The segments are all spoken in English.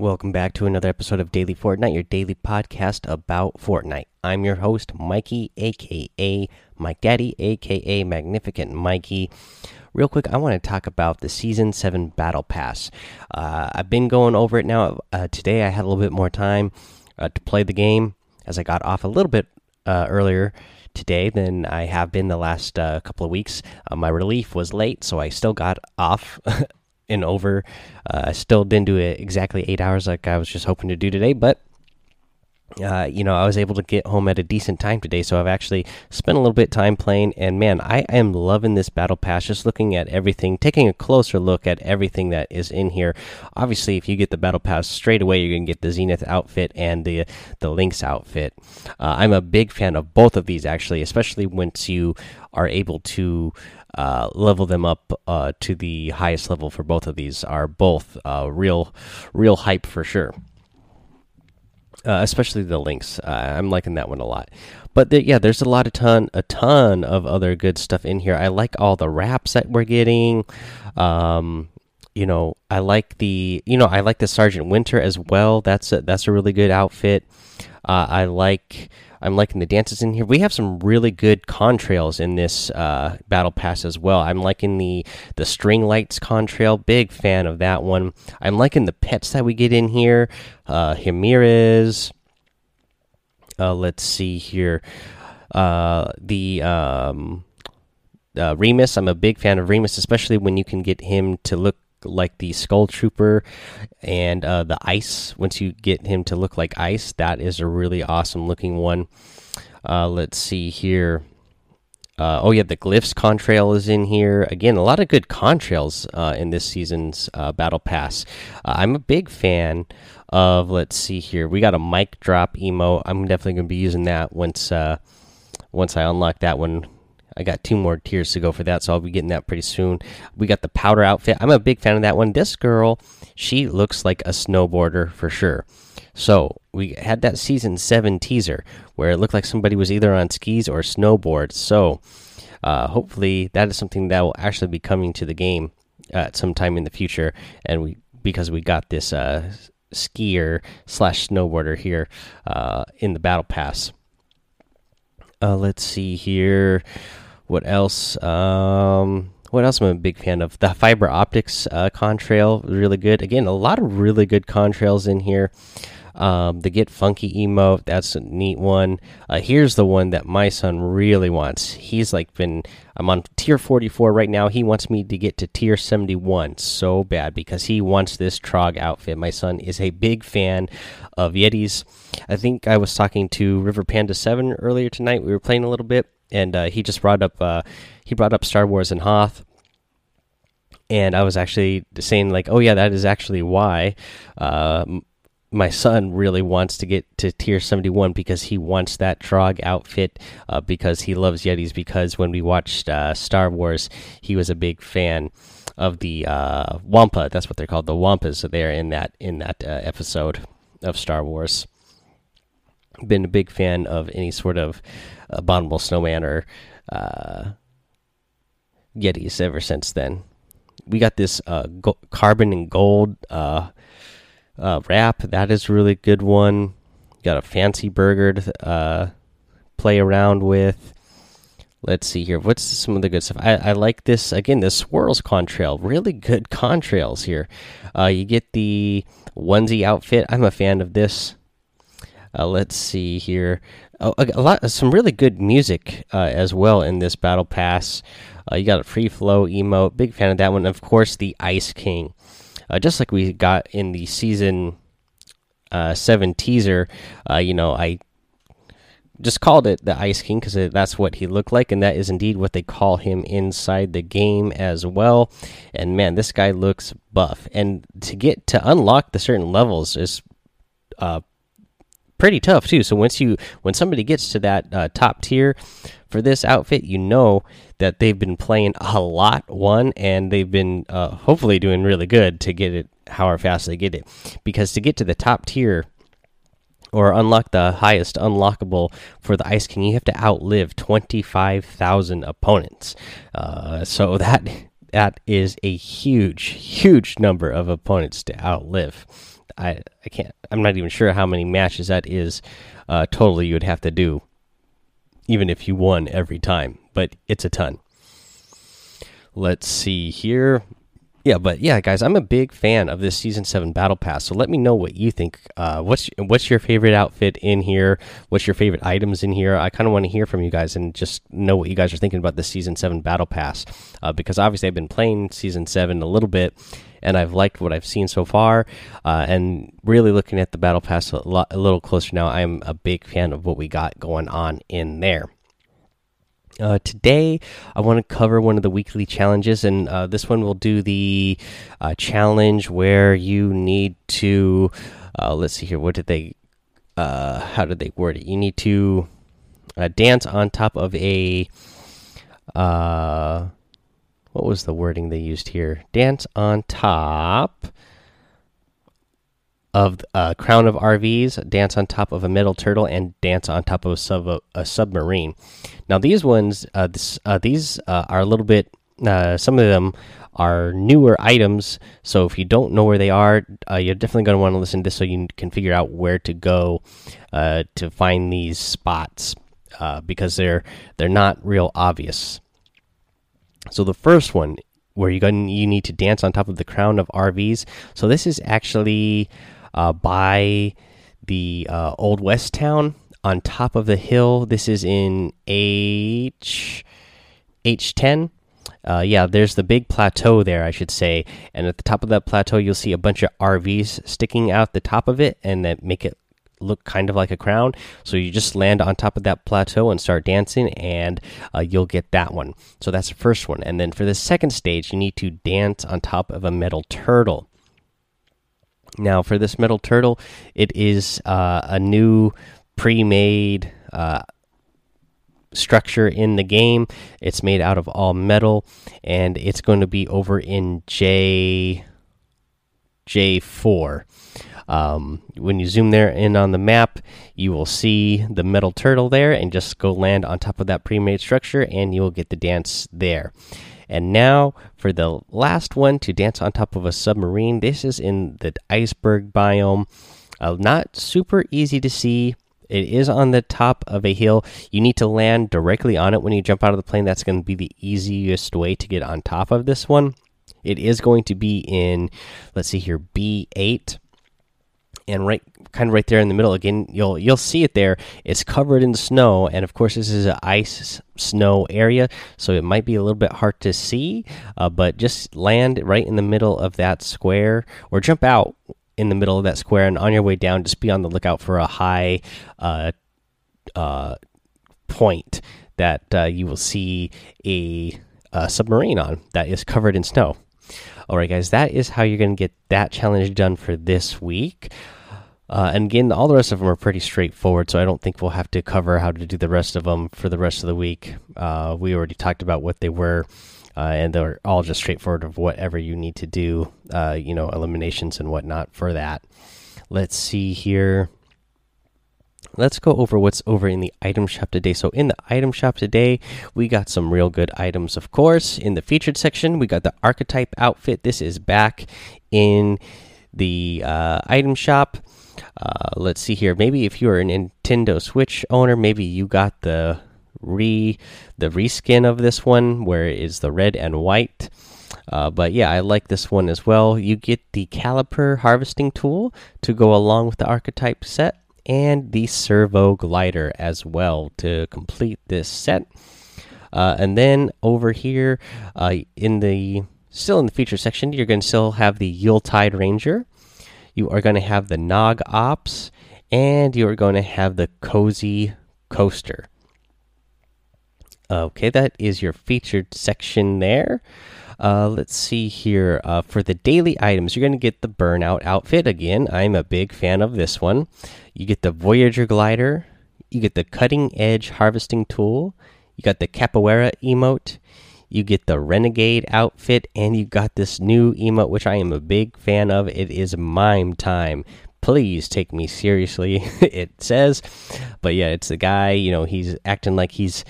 Welcome back to another episode of Daily Fortnite, your daily podcast about Fortnite. I'm your host, Mikey, aka Mike Daddy, aka Magnificent Mikey. Real quick, I want to talk about the Season 7 Battle Pass. Uh, I've been going over it now. Uh, today, I had a little bit more time uh, to play the game as I got off a little bit uh, earlier today than I have been the last uh, couple of weeks. Uh, my relief was late, so I still got off and over. Uh, I still didn't do it exactly eight hours like I was just hoping to do today, but uh, you know, I was able to get home at a decent time today, so I've actually spent a little bit time playing. And man, I am loving this battle pass. Just looking at everything, taking a closer look at everything that is in here. Obviously, if you get the battle pass straight away, you're gonna get the Zenith outfit and the the Lynx outfit. Uh, I'm a big fan of both of these actually, especially once you are able to uh, level them up uh, to the highest level for both of these are both uh, real real hype for sure. Uh, especially the Lynx. uh, I'm liking that one a lot. But the, yeah, there's a lot of ton, a ton of other good stuff in here. I like all the wraps that we're getting. Um, you know, I like the, you know, I like the Sergeant Winter as well. That's a, that's a really good outfit. Uh, I like I'm liking the dances in here. We have some really good contrails in this uh, battle pass as well. I'm liking the the string lights contrail. Big fan of that one. I'm liking the pets that we get in here. Uh, Ramirez. Uh, let's see here. Uh, the um, uh, Remus. I'm a big fan of Remus, especially when you can get him to look like the Skull Trooper and uh, the ice. Once you get him to look like ice, that is a really awesome looking one. Uh, let's see here. Uh, oh yeah, the glyphs contrail is in here again. A lot of good contrails uh, in this season's uh, battle pass. Uh, I'm a big fan of. Let's see here. We got a mic drop emo. I'm definitely going to be using that once once I unlock that one I got two more tiers to go for that, so I'll be getting that pretty soon. We got the powder outfit. I'm a big fan of that one. This girl, she looks like a snowboarder for sure. So we had that season seven teaser where it looked like somebody was either on skis or snowboard. So uh, hopefully that is something that will actually be coming to the game at some time in the future. And we because we got this uh, skier slash snowboarder here uh, in the battle pass. Uh, let's see here. What else? Um, what else am I a big fan of? The fiber optics uh, contrail, really good. Again, a lot of really good contrails in here. Um, the get funky emote, that's a neat one. Uh, here's the one that my son really wants. He's like been, I'm on tier 44 right now. He wants me to get to tier 71 so bad because he wants this Trog outfit. My son is a big fan of Yetis. I think I was talking to River Panda 7 earlier tonight. We were playing a little bit, and uh, he just brought up, uh, he brought up Star Wars and Hoth and I was actually saying like, oh yeah, that is actually why uh, my son really wants to get to tier 71 because he wants that Trog outfit uh, because he loves Yetis. Because when we watched uh, Star Wars, he was a big fan of the uh, Wampa. That's what they're called, the Wampas. There in that in that episode of Star Wars. Been a big fan of any sort of abominable snowman or uh, Yetis ever since then. We got this uh, carbon and gold uh, wrap that is really good one. Got a fancy burger to uh, play around with. Let's see here. What's some of the good stuff? I, I like this again. This swirls contrail, really good contrails here. Uh, you get the onesie outfit. I'm a fan of this. Uh, let's see here. Oh, a, lot, some really good music uh, as well in this battle pass. Uh, you got a free flow emote. Big fan of that one. Of course, the Ice King uh, just like we got in the season uh, seven teaser. Uh, you know, I just called it the Ice King because that's what he looked like, and that is indeed what they call him inside the game as well. And man, this guy looks buff, and to get to unlock the certain levels is uh, pretty tough too. So once you when somebody gets to that uh, top tier for this outfit, you know that they've been playing a lot one, and they've been uh, hopefully doing really good to get it however fast they get it. Because to get to the top tier or unlock the highest unlockable for the Ice King, you have to outlive twenty five thousand opponents. Uh, so that that is a huge, huge number of opponents to outlive. I I can't. I'm not even sure how many matches that is uh, totally you would have to do, even if you won every time. But it's a ton. Let's see here. Yeah, but yeah, guys, I'm a big fan of this season seven battle pass. So let me know what you think. Uh, what's what's your favorite outfit in here? What's your favorite items in here? I kind of want to hear from you guys and just know what you guys are thinking about the season seven battle pass. Uh, because obviously I've been playing season seven a little bit, and I've liked what I've seen so far. Uh, and really looking at the battle pass a, a little closer now, I'm a big fan of what we got going on in there. Uh, today, I want to cover one of the weekly challenges, and uh, this one will do the uh, challenge where you need to. Uh, let's see here. What did they? Uh, how did they word it? You need to uh, dance on top of a. what was the wording they used here? Dance on top of a crown of RVs, dance on top of a metal turtle, and dance on top of a, sub a submarine. Now these ones, uh, this, uh, these uh, are a little bit. Uh, some of them are newer items, so if you don't know where they are, uh, you're definitely going to want to listen to this so you can figure out where to go uh, to find these spots because they're they're not real obvious. So the first one where you you need to dance on top of the crown of RVs. So this is actually uh, by the uh, old west town on top of the hill. This is in H H10. Uh, yeah, there's the big plateau there, I should say, and at the top of that plateau, you'll see a bunch of RVs sticking out the top of it, and that make it look kind of like a crown. So you just land on top of that plateau and start dancing, and uh, you'll get that one. So that's the first one. And then for the second stage, you need to dance on top of a metal turtle. Now, for this metal turtle, it is uh, a new pre-made uh, structure in the game. It's made out of all metal, and it's going to be over in J J four. Um, when you zoom there in on the map, you will see the metal turtle there, and just go land on top of that pre-made structure, and you will get the dance there. And now for the last one to dance on top of a submarine. This is in the iceberg biome. Uh, not super easy to see. It is on the top of a hill. You need to land directly on it when you jump out of the plane. That's going to be the easiest way to get on top of this one. It is going to be in, let's see here, B8 and right kind of right there in the middle. Again you'll you'll see it there. It's covered in snow and of course this is an ice snow area so it might be a little bit hard to see uh, but just land right in the middle of that square or jump out in the middle of that square and on your way down just be on the lookout for a high uh, uh, point that uh, you will see a, a submarine on that is covered in snow. All right, guys, that is how you're going to get that challenge done for this week. Uh, and again, all the rest of them are pretty straightforward, so I don't think we'll have to cover how to do the rest of them for the rest of the week. Uh, we already talked about what they were, uh, and they're all just straightforward of whatever you need to do, uh, you know, eliminations and whatnot for that. Let's see here let's go over what's over in the item shop today. So, in the item shop today, we got some real good items, of course. In the featured section, we got the archetype outfit. This is back in the uh, item shop. Uh, let's see here. Maybe if you're a Nintendo Switch owner, maybe you got the re the reskin of this one, where it is the red and white. Uh, but yeah, I like this one as well. You get the caliper harvesting tool to go along with the archetype set and the servo glider as well to complete this set. Uh, and then over here uh, in the still in the feature section, you're going to still have the Yuletide Ranger. You are going to have the Nog Ops, and you are going to have the Cozy Coaster. Okay, that is your featured section there. Uh, let's see here. Uh, for the daily items, you're going to get the Burnout outfit. Again, I'm a big fan of this one. You get the Voyager glider. You get the Cutting Edge harvesting tool. You got the Capoeira emote. You get the Renegade outfit. And you got this new emote, which I am a big fan of. It is Mime Time please take me seriously it says but yeah it's the guy you know he's acting like he's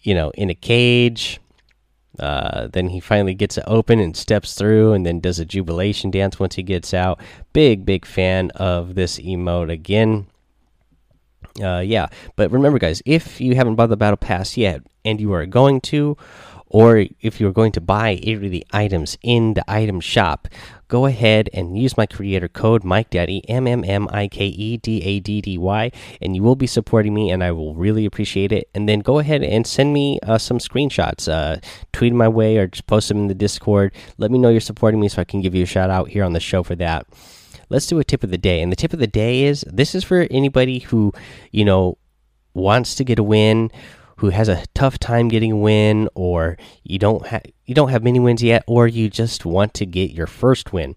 you know in a cage Uh, then he finally gets it open and steps through, and then does a jubilation dance once he gets out. Big, big fan of this emote again. Uh, yeah, but remember, guys, if you haven't bought the battle pass yet, and you are going to, or if you're going to buy any of the items in the item shop, go ahead and use my creator code Mike Daddy M M M I K E D A D D Y, and you will be supporting me, and I will really appreciate it. And then go ahead and send me uh, some screenshots, uh, tweet my way, or just post them in the Discord. Let me know you're supporting me, so I can give you a shout out here on the show for that. Let's do a tip of the day, and the tip of the day is this is for anybody who you know wants to get a win who has a tough time getting a win or you don't have you don't have many wins yet or you just want to get your first win.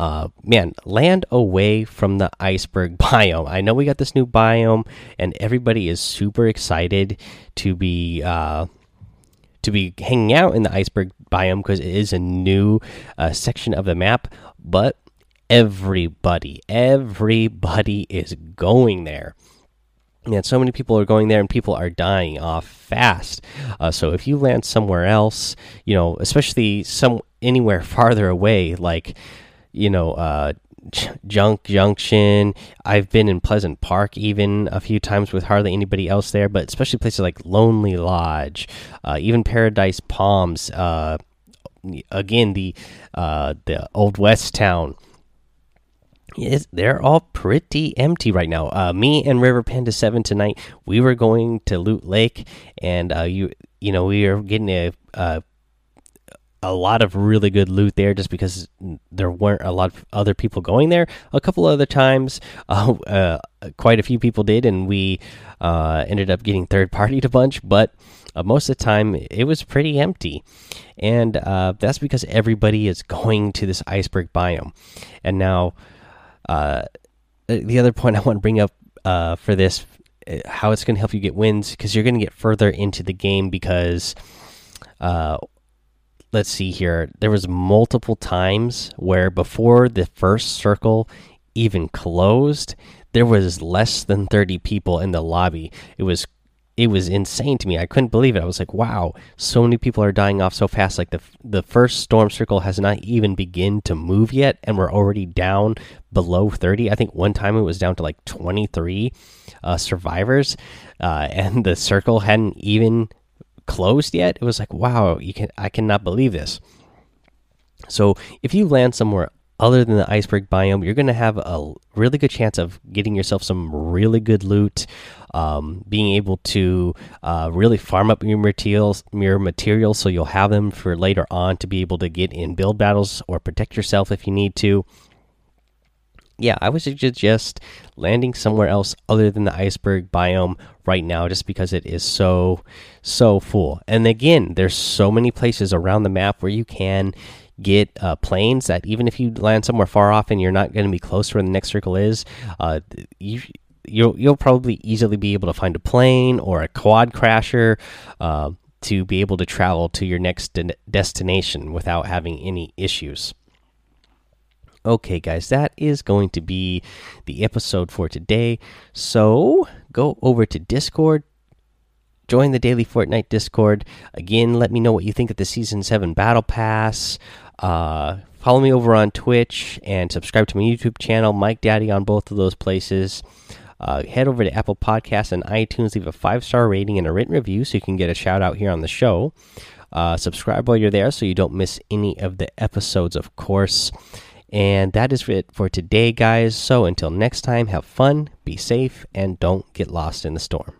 Uh, man land away from the iceberg biome. I know we got this new biome and everybody is super excited to be uh, to be hanging out in the iceberg biome because it is a new uh, section of the map but everybody everybody is going there and so many people are going there and people are dying off fast. Uh, so if you land somewhere else you know especially some anywhere farther away like you know uh, junk junction i've been in pleasant park even a few times with hardly anybody else there but especially places like lonely lodge uh, even paradise palms uh, again the uh, the old west town They're all pretty empty right now. Uh, me and River Panda Seven tonight, we were going to Loot Lake, and uh, you you know we were getting a uh, a lot of really good loot there, just because there weren't a lot of other people going there. A couple other times, uh, uh, quite a few people did, and we uh, ended up getting third partied a bunch, but. most of the time, it was pretty empty, and that's because everybody is going to this iceberg biome. And now, uh, the other point I want to bring up uh, for this, uh, how it's going to help you get wins, because you're going to get further into the game. Because, uh, let's see here, there was multiple times where before the first circle even closed, there was less than 30 people in the lobby. It was it was insane to me. I couldn't believe it. I was like, "Wow, so many people are dying off so fast." Like the the first storm circle has not even begin to move yet, and we're already down below thirty. I think one time it was down to like twenty three uh, survivors, uh, and the circle hadn't even closed yet. It was like, "Wow, you can I cannot believe this." So if you land somewhere other than the iceberg biome, you're going to have a really good chance of getting yourself some really good loot, um, being able to uh, really farm up your materials, your materials, so you'll have them for later on to be able to get in build battles or protect yourself if you need to. Yeah, I would suggest landing somewhere else other than the iceberg biome right now, just because it is so so full. And again, there's so many places around the map where you can get uh, planes that even if you land somewhere far off and you're not going to be close to where the next circle is, uh, you you'll you'll probably easily be able to find a plane or a quad crasher uh, to be able to travel to your next de destination without having any issues. Okay, guys, that is going to be the episode for today. So go over to Discord, join the daily Fortnite Discord. Again, let me know what you think of the Season 7 Battle Pass. Uh, follow me over on Twitch and subscribe to my YouTube channel, Mike Daddy, on both of those places. Uh, head over to Apple Podcasts and iTunes, leave a five star rating and a written review so you can get a shout out here on the show. Uh, subscribe while you're there so you don't miss any of the episodes, of course. And that is it for today, guys. So until next time, have fun, be safe, and don't get lost in the storm.